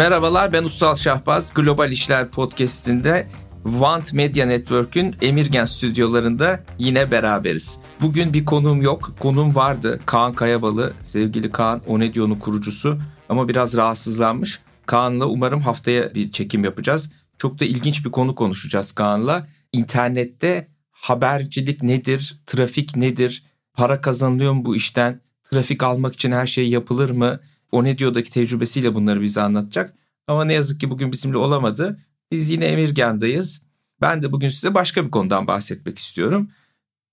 Merhabalar ben Ussal Şahbaz. Global İşler Podcast'inde Want Media Network'ün Emirgen stüdyolarında yine beraberiz. Bugün bir konuğum yok. Konuğum vardı. Kaan Kayabalı. Sevgili Kaan Onedio'nun kurucusu. Ama biraz rahatsızlanmış. Kaan'la umarım haftaya bir çekim yapacağız. Çok da ilginç bir konu konuşacağız Kaan'la. İnternette habercilik nedir? Trafik nedir? Para kazanılıyor mu bu işten? Trafik almak için her şey yapılır mı? Onedio'daki tecrübesiyle bunları bize anlatacak. Ama ne yazık ki bugün bizimle olamadı. Biz yine Emirgan'dayız. Ben de bugün size başka bir konudan bahsetmek istiyorum.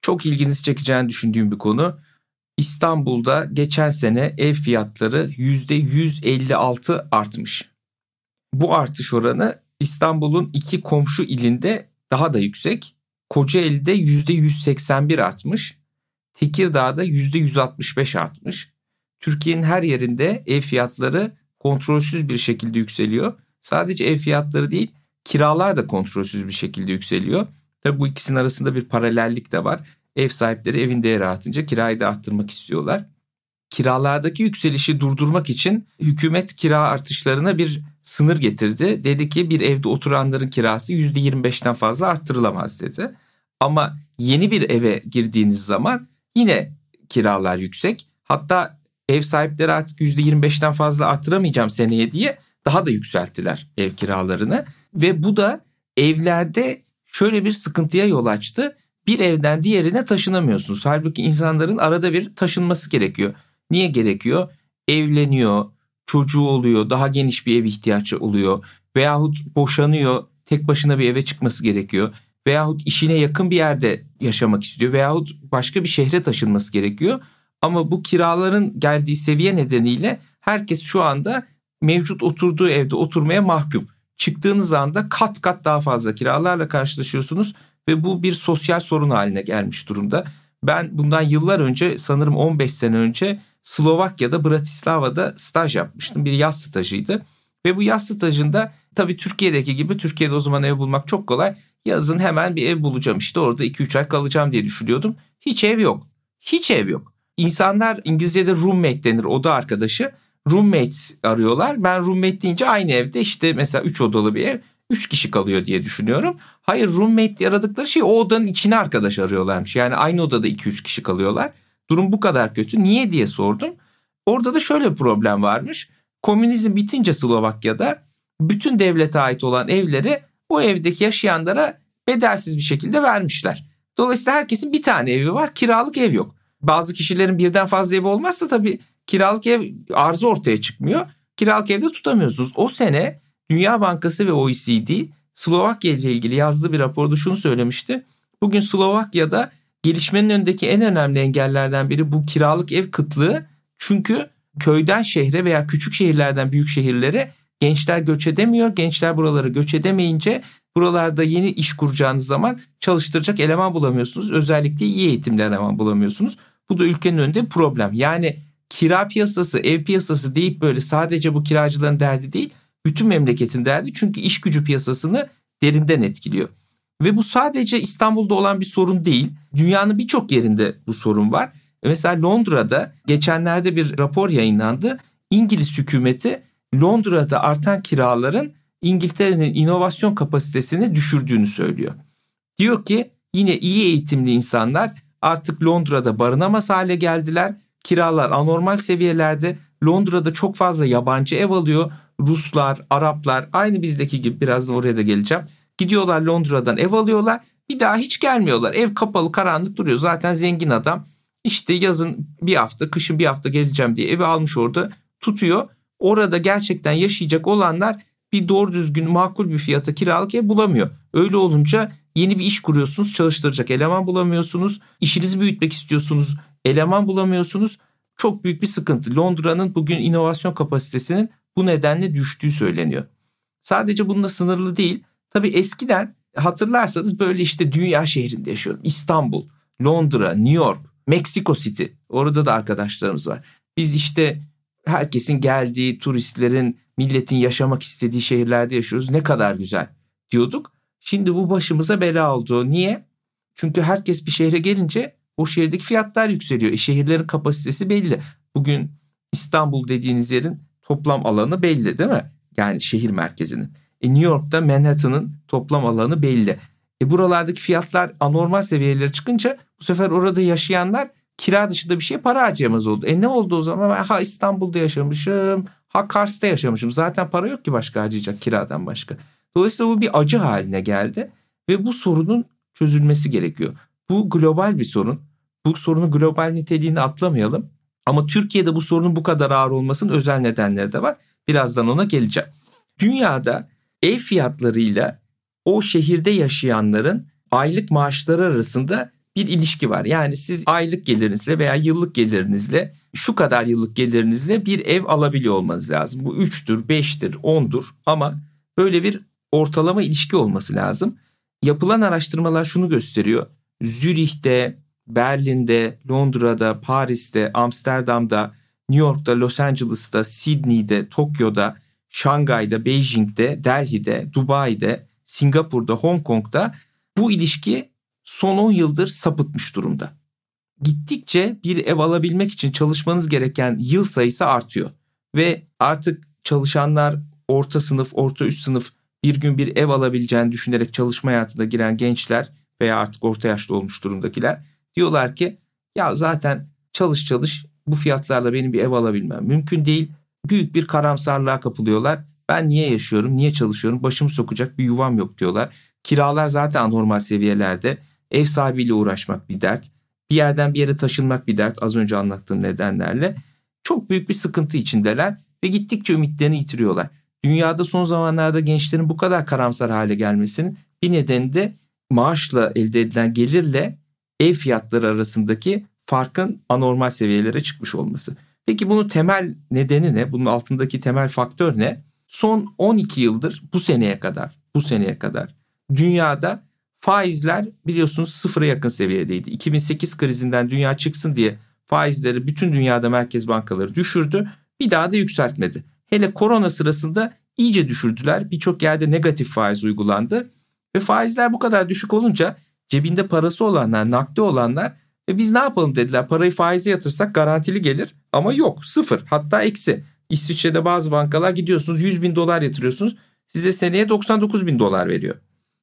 Çok ilginizi çekeceğini düşündüğüm bir konu. İstanbul'da geçen sene ev fiyatları %156 artmış. Bu artış oranı İstanbul'un iki komşu ilinde daha da yüksek. Kocaeli'de %181 artmış. Tekirdağ'da %165 artmış. Türkiye'nin her yerinde ev fiyatları kontrolsüz bir şekilde yükseliyor. Sadece ev fiyatları değil, kiralar da kontrolsüz bir şekilde yükseliyor. Tabii bu ikisinin arasında bir paralellik de var. Ev sahipleri evin değeri artınca kirayı da arttırmak istiyorlar. Kiralardaki yükselişi durdurmak için hükümet kira artışlarına bir sınır getirdi. Dedi ki bir evde oturanların kirası %25'ten fazla arttırılamaz dedi. Ama yeni bir eve girdiğiniz zaman yine kiralar yüksek. Hatta ev sahipleri artık %25'ten fazla arttıramayacağım seneye diye daha da yükselttiler ev kiralarını. Ve bu da evlerde şöyle bir sıkıntıya yol açtı. Bir evden diğerine taşınamıyorsunuz. Halbuki insanların arada bir taşınması gerekiyor. Niye gerekiyor? Evleniyor, çocuğu oluyor, daha geniş bir ev ihtiyacı oluyor. Veyahut boşanıyor, tek başına bir eve çıkması gerekiyor. Veyahut işine yakın bir yerde yaşamak istiyor. Veyahut başka bir şehre taşınması gerekiyor. Ama bu kiraların geldiği seviye nedeniyle herkes şu anda mevcut oturduğu evde oturmaya mahkum. Çıktığınız anda kat kat daha fazla kiralarla karşılaşıyorsunuz ve bu bir sosyal sorun haline gelmiş durumda. Ben bundan yıllar önce sanırım 15 sene önce Slovakya'da Bratislava'da staj yapmıştım. Bir yaz stajıydı. Ve bu yaz stajında tabii Türkiye'deki gibi Türkiye'de o zaman ev bulmak çok kolay. Yazın hemen bir ev bulacağım işte orada 2-3 ay kalacağım diye düşünüyordum. Hiç ev yok. Hiç ev yok. İnsanlar İngilizce'de roommate denir oda arkadaşı. Roommate arıyorlar. Ben roommate deyince aynı evde işte mesela 3 odalı bir ev 3 kişi kalıyor diye düşünüyorum. Hayır roommate aradıkları şey o odanın içine arkadaş arıyorlarmış. Yani aynı odada 2-3 kişi kalıyorlar. Durum bu kadar kötü. Niye diye sordum. Orada da şöyle bir problem varmış. Komünizm bitince Slovakya'da bütün devlete ait olan evleri o evdeki yaşayanlara bedelsiz bir şekilde vermişler. Dolayısıyla herkesin bir tane evi var, kiralık ev yok. Bazı kişilerin birden fazla evi olmazsa tabii kiralık ev arzı ortaya çıkmıyor. Kiralık evde tutamıyorsunuz. O sene Dünya Bankası ve OECD Slovakya ile ilgili yazdığı bir raporda şunu söylemişti. Bugün Slovakya'da gelişmenin önündeki en önemli engellerden biri bu kiralık ev kıtlığı. Çünkü köyden şehre veya küçük şehirlerden büyük şehirlere gençler göç edemiyor. Gençler buralara göç edemeyince buralarda yeni iş kuracağınız zaman çalıştıracak eleman bulamıyorsunuz. Özellikle iyi eğitimli eleman bulamıyorsunuz. Bu da ülkenin önünde problem. Yani kira piyasası, ev piyasası deyip böyle sadece bu kiracıların derdi değil, bütün memleketin derdi. Çünkü iş gücü piyasasını derinden etkiliyor. Ve bu sadece İstanbul'da olan bir sorun değil. Dünyanın birçok yerinde bu sorun var. Mesela Londra'da geçenlerde bir rapor yayınlandı. İngiliz hükümeti Londra'da artan kiraların İngiltere'nin inovasyon kapasitesini düşürdüğünü söylüyor. Diyor ki yine iyi eğitimli insanlar artık Londra'da barınamaz hale geldiler. Kiralar anormal seviyelerde. Londra'da çok fazla yabancı ev alıyor. Ruslar, Araplar aynı bizdeki gibi birazdan oraya da geleceğim. Gidiyorlar Londra'dan ev alıyorlar. Bir daha hiç gelmiyorlar. Ev kapalı karanlık duruyor. Zaten zengin adam işte yazın bir hafta, kışın bir hafta geleceğim diye evi almış orada tutuyor. Orada gerçekten yaşayacak olanlar bir doğru düzgün makul bir fiyata kiralık ev bulamıyor. Öyle olunca yeni bir iş kuruyorsunuz, çalıştıracak eleman bulamıyorsunuz. İşinizi büyütmek istiyorsunuz, eleman bulamıyorsunuz. Çok büyük bir sıkıntı. Londra'nın bugün inovasyon kapasitesinin bu nedenle düştüğü söyleniyor. Sadece bununla sınırlı değil. Tabii eskiden hatırlarsanız böyle işte dünya şehrinde yaşıyorum. İstanbul, Londra, New York, Mexico City. Orada da arkadaşlarımız var. Biz işte herkesin geldiği, turistlerin, milletin yaşamak istediği şehirlerde yaşıyoruz. Ne kadar güzel diyorduk. Şimdi bu başımıza bela oldu. Niye? Çünkü herkes bir şehre gelince o şehirdeki fiyatlar yükseliyor. E şehirlerin kapasitesi belli. Bugün İstanbul dediğiniz yerin toplam alanı belli değil mi? Yani şehir merkezinin. E New York'ta Manhattan'ın toplam alanı belli. E buralardaki fiyatlar anormal seviyelere çıkınca bu sefer orada yaşayanlar kira dışında bir şey para harcayamaz oldu. E ne oldu o zaman? Ha İstanbul'da yaşamışım, ha Kars'ta yaşamışım. Zaten para yok ki başka harcayacak kiradan başka. Dolayısıyla bu bir acı haline geldi ve bu sorunun çözülmesi gerekiyor. Bu global bir sorun. Bu sorunun global niteliğini atlamayalım. Ama Türkiye'de bu sorunun bu kadar ağır olmasının özel nedenleri de var. Birazdan ona geleceğim. Dünyada ev fiyatlarıyla o şehirde yaşayanların aylık maaşları arasında bir ilişki var. Yani siz aylık gelirinizle veya yıllık gelirinizle şu kadar yıllık gelirinizle bir ev alabiliyor olmanız lazım. Bu 3'tür, 5'tir, 10'dur ama böyle bir ortalama ilişki olması lazım. Yapılan araştırmalar şunu gösteriyor. Zürih'te, Berlin'de, Londra'da, Paris'te, Amsterdam'da, New York'ta, Los Angeles'ta, Sydney'de, Tokyo'da, Şangay'da, Beijing'de, Delhi'de, Dubai'de, Singapur'da, Hong Kong'da bu ilişki son 10 yıldır sapıtmış durumda. Gittikçe bir ev alabilmek için çalışmanız gereken yıl sayısı artıyor. Ve artık çalışanlar orta sınıf, orta üst sınıf bir gün bir ev alabileceğini düşünerek çalışma hayatına giren gençler veya artık orta yaşlı olmuş durumdakiler diyorlar ki ya zaten çalış çalış bu fiyatlarla benim bir ev alabilmem mümkün değil. Büyük bir karamsarlığa kapılıyorlar. Ben niye yaşıyorum, niye çalışıyorum, başımı sokacak bir yuvam yok diyorlar. Kiralar zaten anormal seviyelerde. Ev sahibiyle uğraşmak bir dert. Bir yerden bir yere taşınmak bir dert az önce anlattığım nedenlerle. Çok büyük bir sıkıntı içindeler ve gittikçe ümitlerini yitiriyorlar. Dünyada son zamanlarda gençlerin bu kadar karamsar hale gelmesinin bir nedeni de maaşla elde edilen gelirle ev fiyatları arasındaki farkın anormal seviyelere çıkmış olması. Peki bunun temel nedeni ne? Bunun altındaki temel faktör ne? Son 12 yıldır bu seneye kadar, bu seneye kadar dünyada faizler biliyorsunuz sıfıra yakın seviyedeydi. 2008 krizinden dünya çıksın diye faizleri bütün dünyada merkez bankaları düşürdü. Bir daha da yükseltmedi. Hele korona sırasında iyice düşürdüler. Birçok yerde negatif faiz uygulandı. Ve faizler bu kadar düşük olunca cebinde parası olanlar, nakdi olanlar ve biz ne yapalım dediler. Parayı faize yatırsak garantili gelir ama yok sıfır hatta eksi. İsviçre'de bazı bankalar gidiyorsunuz 100 bin dolar yatırıyorsunuz size seneye 99 bin dolar veriyor.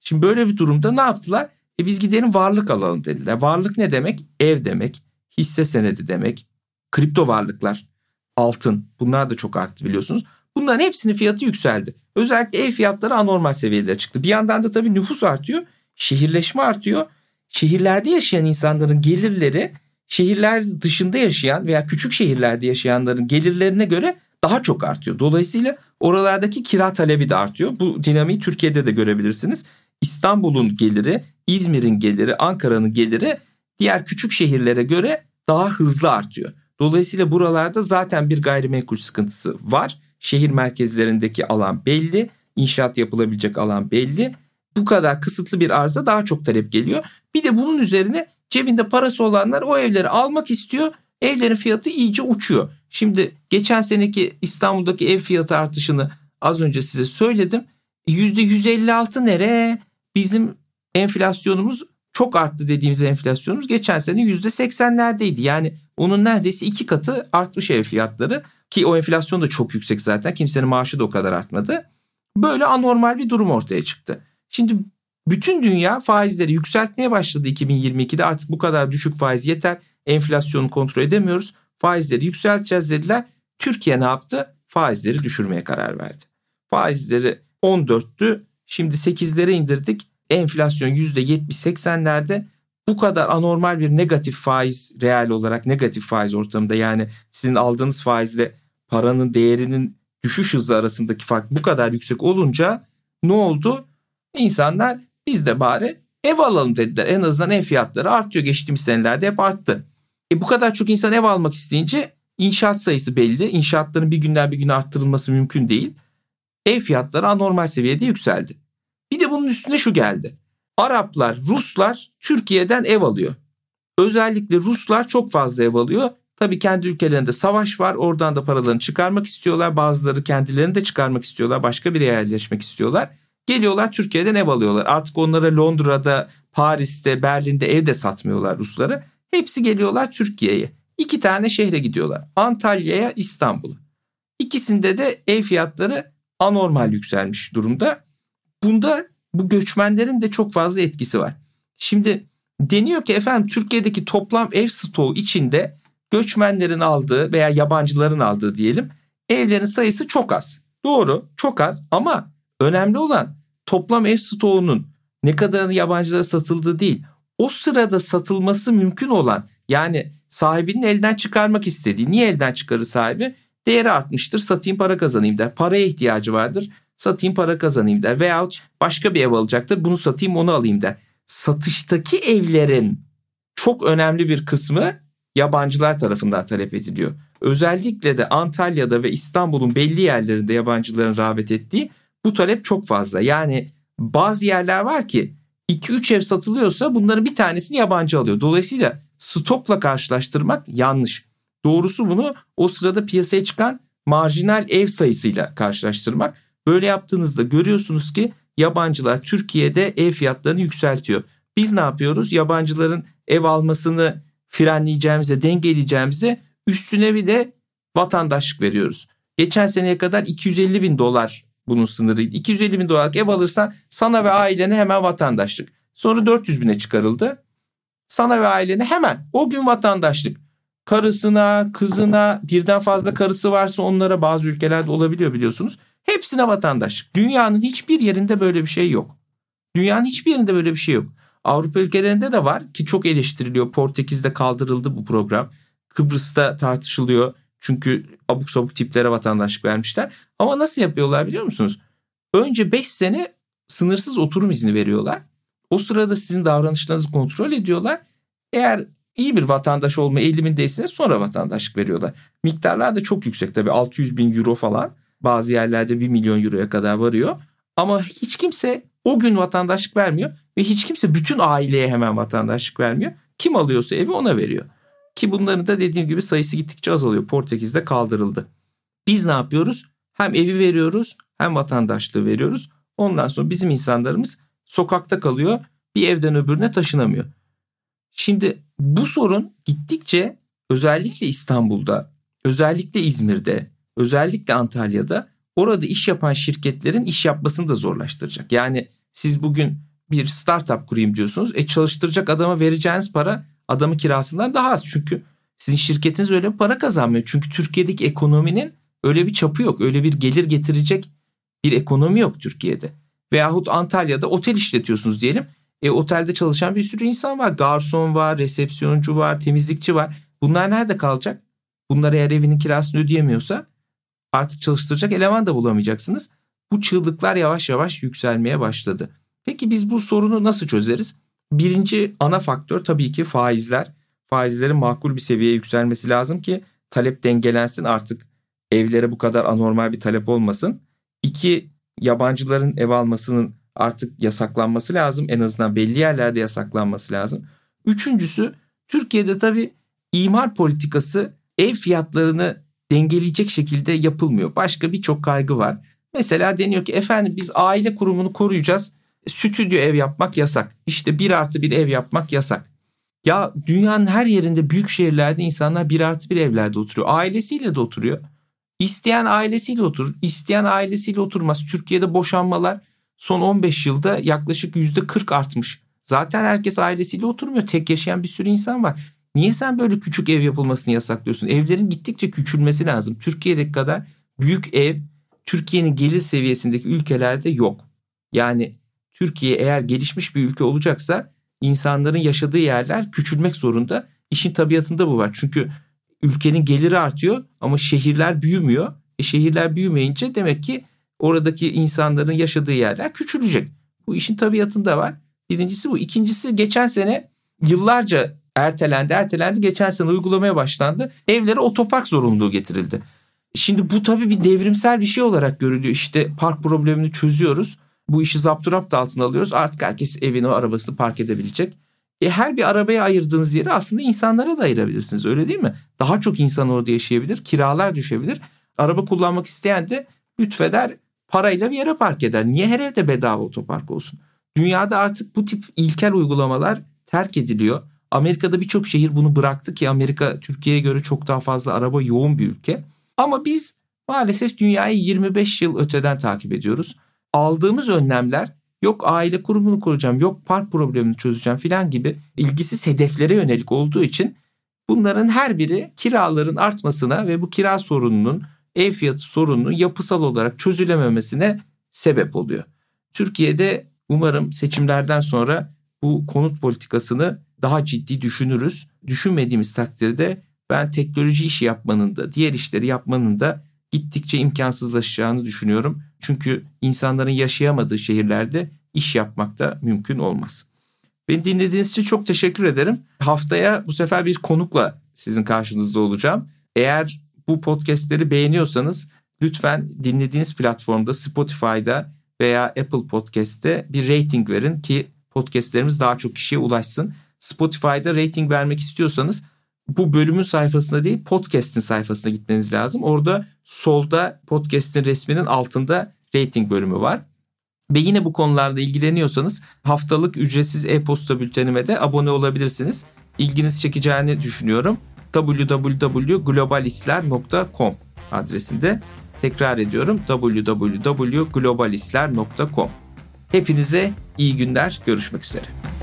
Şimdi böyle bir durumda ne yaptılar? E biz gidelim varlık alalım dediler. Varlık ne demek? Ev demek, hisse senedi demek, kripto varlıklar, altın bunlar da çok arttı biliyorsunuz. Bunların hepsinin fiyatı yükseldi. Özellikle ev fiyatları anormal seviyelere çıktı. Bir yandan da tabii nüfus artıyor, şehirleşme artıyor. Şehirlerde yaşayan insanların gelirleri şehirler dışında yaşayan veya küçük şehirlerde yaşayanların gelirlerine göre daha çok artıyor. Dolayısıyla oralardaki kira talebi de artıyor. Bu dinamiği Türkiye'de de görebilirsiniz. İstanbul'un geliri, İzmir'in geliri, Ankara'nın geliri diğer küçük şehirlere göre daha hızlı artıyor. Dolayısıyla buralarda zaten bir gayrimenkul sıkıntısı var. Şehir merkezlerindeki alan belli, inşaat yapılabilecek alan belli. Bu kadar kısıtlı bir arıza daha çok talep geliyor. Bir de bunun üzerine cebinde parası olanlar o evleri almak istiyor. Evlerin fiyatı iyice uçuyor. Şimdi geçen seneki İstanbul'daki ev fiyatı artışını az önce size söyledim. %156 nere? Bizim enflasyonumuz çok arttı dediğimiz enflasyonumuz geçen sene %80'lerdeydi. Yani onun neredeyse iki katı artmış ev fiyatları ki o enflasyon da çok yüksek zaten kimsenin maaşı da o kadar artmadı. Böyle anormal bir durum ortaya çıktı. Şimdi bütün dünya faizleri yükseltmeye başladı 2022'de artık bu kadar düşük faiz yeter enflasyonu kontrol edemiyoruz faizleri yükselteceğiz dediler. Türkiye ne yaptı? Faizleri düşürmeye karar verdi. Faizleri 14'tü şimdi 8'lere indirdik enflasyon %70-80'lerde bu kadar anormal bir negatif faiz reel olarak negatif faiz ortamında yani sizin aldığınız faizle paranın değerinin düşüş hızı arasındaki fark bu kadar yüksek olunca ne oldu? İnsanlar biz de bari ev alalım dediler. En azından ev fiyatları artıyor. Geçtiğimiz senelerde hep arttı. E bu kadar çok insan ev almak isteyince inşaat sayısı belli. İnşaatların bir günden bir güne arttırılması mümkün değil. Ev fiyatları anormal seviyede yükseldi. Bir de bunun üstüne şu geldi. Araplar, Ruslar Türkiye'den ev alıyor. Özellikle Ruslar çok fazla ev alıyor. Tabii kendi ülkelerinde savaş var. Oradan da paralarını çıkarmak istiyorlar. Bazıları kendilerini de çıkarmak istiyorlar. Başka bir yere yerleşmek istiyorlar. Geliyorlar Türkiye'den ev alıyorlar. Artık onlara Londra'da, Paris'te, Berlin'de ev de satmıyorlar Ruslara. Hepsi geliyorlar Türkiye'ye. İki tane şehre gidiyorlar. Antalya'ya, İstanbul'a. İkisinde de ev fiyatları anormal yükselmiş durumda. Bunda bu göçmenlerin de çok fazla etkisi var. Şimdi deniyor ki efendim Türkiye'deki toplam ev stoğu içinde göçmenlerin aldığı veya yabancıların aldığı diyelim evlerin sayısı çok az. Doğru çok az ama önemli olan toplam ev stoğunun ne kadar yabancılara satıldığı değil. O sırada satılması mümkün olan yani sahibinin elden çıkarmak istediği. Niye elden çıkarır sahibi? Değeri artmıştır satayım para kazanayım der. Paraya ihtiyacı vardır satayım para kazanayım der. Veyahut başka bir ev alacaktır bunu satayım onu alayım der. Satıştaki evlerin çok önemli bir kısmı yabancılar tarafından talep ediliyor. Özellikle de Antalya'da ve İstanbul'un belli yerlerinde yabancıların rağbet ettiği bu talep çok fazla. Yani bazı yerler var ki 2-3 ev satılıyorsa bunların bir tanesini yabancı alıyor. Dolayısıyla stokla karşılaştırmak yanlış. Doğrusu bunu o sırada piyasaya çıkan marjinal ev sayısıyla karşılaştırmak. Böyle yaptığınızda görüyorsunuz ki yabancılar Türkiye'de ev fiyatlarını yükseltiyor. Biz ne yapıyoruz? Yabancıların ev almasını frenleyeceğimize, dengeleyeceğimize üstüne bir de vatandaşlık veriyoruz. Geçen seneye kadar 250 bin dolar bunun sınırıydı. 250 bin dolarlık ev alırsan sana ve ailene hemen vatandaşlık. Sonra 400 bine çıkarıldı. Sana ve ailene hemen o gün vatandaşlık. Karısına, kızına, birden fazla karısı varsa onlara bazı ülkelerde olabiliyor biliyorsunuz. Hepsine vatandaşlık. Dünyanın hiçbir yerinde böyle bir şey yok. Dünyanın hiçbir yerinde böyle bir şey yok. Avrupa ülkelerinde de var ki çok eleştiriliyor. Portekiz'de kaldırıldı bu program. Kıbrıs'ta tartışılıyor. Çünkü abuk sabuk tiplere vatandaşlık vermişler. Ama nasıl yapıyorlar biliyor musunuz? Önce 5 sene sınırsız oturum izni veriyorlar. O sırada sizin davranışlarınızı kontrol ediyorlar. Eğer iyi bir vatandaş olma eğilimindeyseniz sonra vatandaşlık veriyorlar. Miktarlar da çok yüksek tabii 600 bin euro falan. Bazı yerlerde 1 milyon euroya kadar varıyor. Ama hiç kimse o gün vatandaşlık vermiyor ve hiç kimse bütün aileye hemen vatandaşlık vermiyor. Kim alıyorsa evi ona veriyor. Ki bunların da dediğim gibi sayısı gittikçe azalıyor. Portekiz'de kaldırıldı. Biz ne yapıyoruz? Hem evi veriyoruz hem vatandaşlığı veriyoruz. Ondan sonra bizim insanlarımız sokakta kalıyor. Bir evden öbürüne taşınamıyor. Şimdi bu sorun gittikçe özellikle İstanbul'da, özellikle İzmir'de, özellikle Antalya'da orada iş yapan şirketlerin iş yapmasını da zorlaştıracak. Yani siz bugün bir startup kurayım diyorsunuz. E çalıştıracak adama vereceğiniz para adamın kirasından daha az. Çünkü sizin şirketiniz öyle bir para kazanmıyor. Çünkü Türkiye'deki ekonominin öyle bir çapı yok. Öyle bir gelir getirecek bir ekonomi yok Türkiye'de. Veyahut Antalya'da otel işletiyorsunuz diyelim. E, otelde çalışan bir sürü insan var. Garson var, resepsiyoncu var, temizlikçi var. Bunlar nerede kalacak? Bunlar eğer evinin kirasını ödeyemiyorsa artık çalıştıracak eleman da bulamayacaksınız. Bu çığlıklar yavaş yavaş yükselmeye başladı. Peki biz bu sorunu nasıl çözeriz? Birinci ana faktör tabii ki faizler. Faizlerin makul bir seviyeye yükselmesi lazım ki talep dengelensin artık evlere bu kadar anormal bir talep olmasın. İki yabancıların ev almasının artık yasaklanması lazım. En azından belli yerlerde yasaklanması lazım. Üçüncüsü Türkiye'de tabii imar politikası ev fiyatlarını dengeleyecek şekilde yapılmıyor. Başka birçok kaygı var. Mesela deniyor ki efendim biz aile kurumunu koruyacağız. Stüdyo ev yapmak yasak. İşte bir artı bir ev yapmak yasak. Ya dünyanın her yerinde büyük şehirlerde insanlar bir artı bir evlerde oturuyor. Ailesiyle de oturuyor. İsteyen ailesiyle oturur. isteyen ailesiyle oturmaz. Türkiye'de boşanmalar son 15 yılda yaklaşık %40 artmış. Zaten herkes ailesiyle oturmuyor. Tek yaşayan bir sürü insan var. Niye sen böyle küçük ev yapılmasını yasaklıyorsun? Evlerin gittikçe küçülmesi lazım. Türkiye'deki kadar büyük ev Türkiye'nin gelir seviyesindeki ülkelerde yok. Yani Türkiye eğer gelişmiş bir ülke olacaksa insanların yaşadığı yerler küçülmek zorunda. İşin tabiatında bu var. Çünkü ülkenin geliri artıyor ama şehirler büyümüyor. E şehirler büyümeyince demek ki oradaki insanların yaşadığı yerler küçülecek. Bu işin tabiatında var. Birincisi bu. İkincisi geçen sene yıllarca ertelendi ertelendi. Geçen sene uygulamaya başlandı. Evlere otopark zorunluluğu getirildi. Şimdi bu tabii bir devrimsel bir şey olarak görülüyor. İşte park problemini çözüyoruz. Bu işi zapturapt altına alıyoruz. Artık herkes evini arabasını park edebilecek. E her bir arabaya ayırdığınız yeri aslında insanlara da ayırabilirsiniz öyle değil mi? Daha çok insan orada yaşayabilir, kiralar düşebilir. Araba kullanmak isteyen de lütfeder parayla bir yere park eder. Niye her evde bedava otopark olsun? Dünyada artık bu tip ilkel uygulamalar terk ediliyor. Amerika'da birçok şehir bunu bıraktı ki Amerika Türkiye'ye göre çok daha fazla araba yoğun bir ülke. Ama biz maalesef dünyayı 25 yıl öteden takip ediyoruz. Aldığımız önlemler yok aile kurumunu kuracağım, yok park problemini çözeceğim filan gibi ilgisiz hedeflere yönelik olduğu için bunların her biri kiraların artmasına ve bu kira sorununun, ev fiyatı sorununun yapısal olarak çözülememesine sebep oluyor. Türkiye'de umarım seçimlerden sonra bu konut politikasını daha ciddi düşünürüz. Düşünmediğimiz takdirde ben teknoloji işi yapmanın da diğer işleri yapmanın da gittikçe imkansızlaşacağını düşünüyorum. Çünkü insanların yaşayamadığı şehirlerde iş yapmak da mümkün olmaz. Beni dinlediğiniz için çok teşekkür ederim. Haftaya bu sefer bir konukla sizin karşınızda olacağım. Eğer bu podcastleri beğeniyorsanız lütfen dinlediğiniz platformda Spotify'da veya Apple Podcast'te bir rating verin ki podcastlerimiz daha çok kişiye ulaşsın. Spotify'da rating vermek istiyorsanız bu bölümün sayfasına değil podcast'in sayfasına gitmeniz lazım. Orada solda podcast'in resminin altında rating bölümü var. Ve yine bu konularda ilgileniyorsanız haftalık ücretsiz e-posta bültenime de abone olabilirsiniz. İlginizi çekeceğini düşünüyorum. www.globalistler.com adresinde tekrar ediyorum www.globalistler.com Hepinize iyi günler. Görüşmek üzere.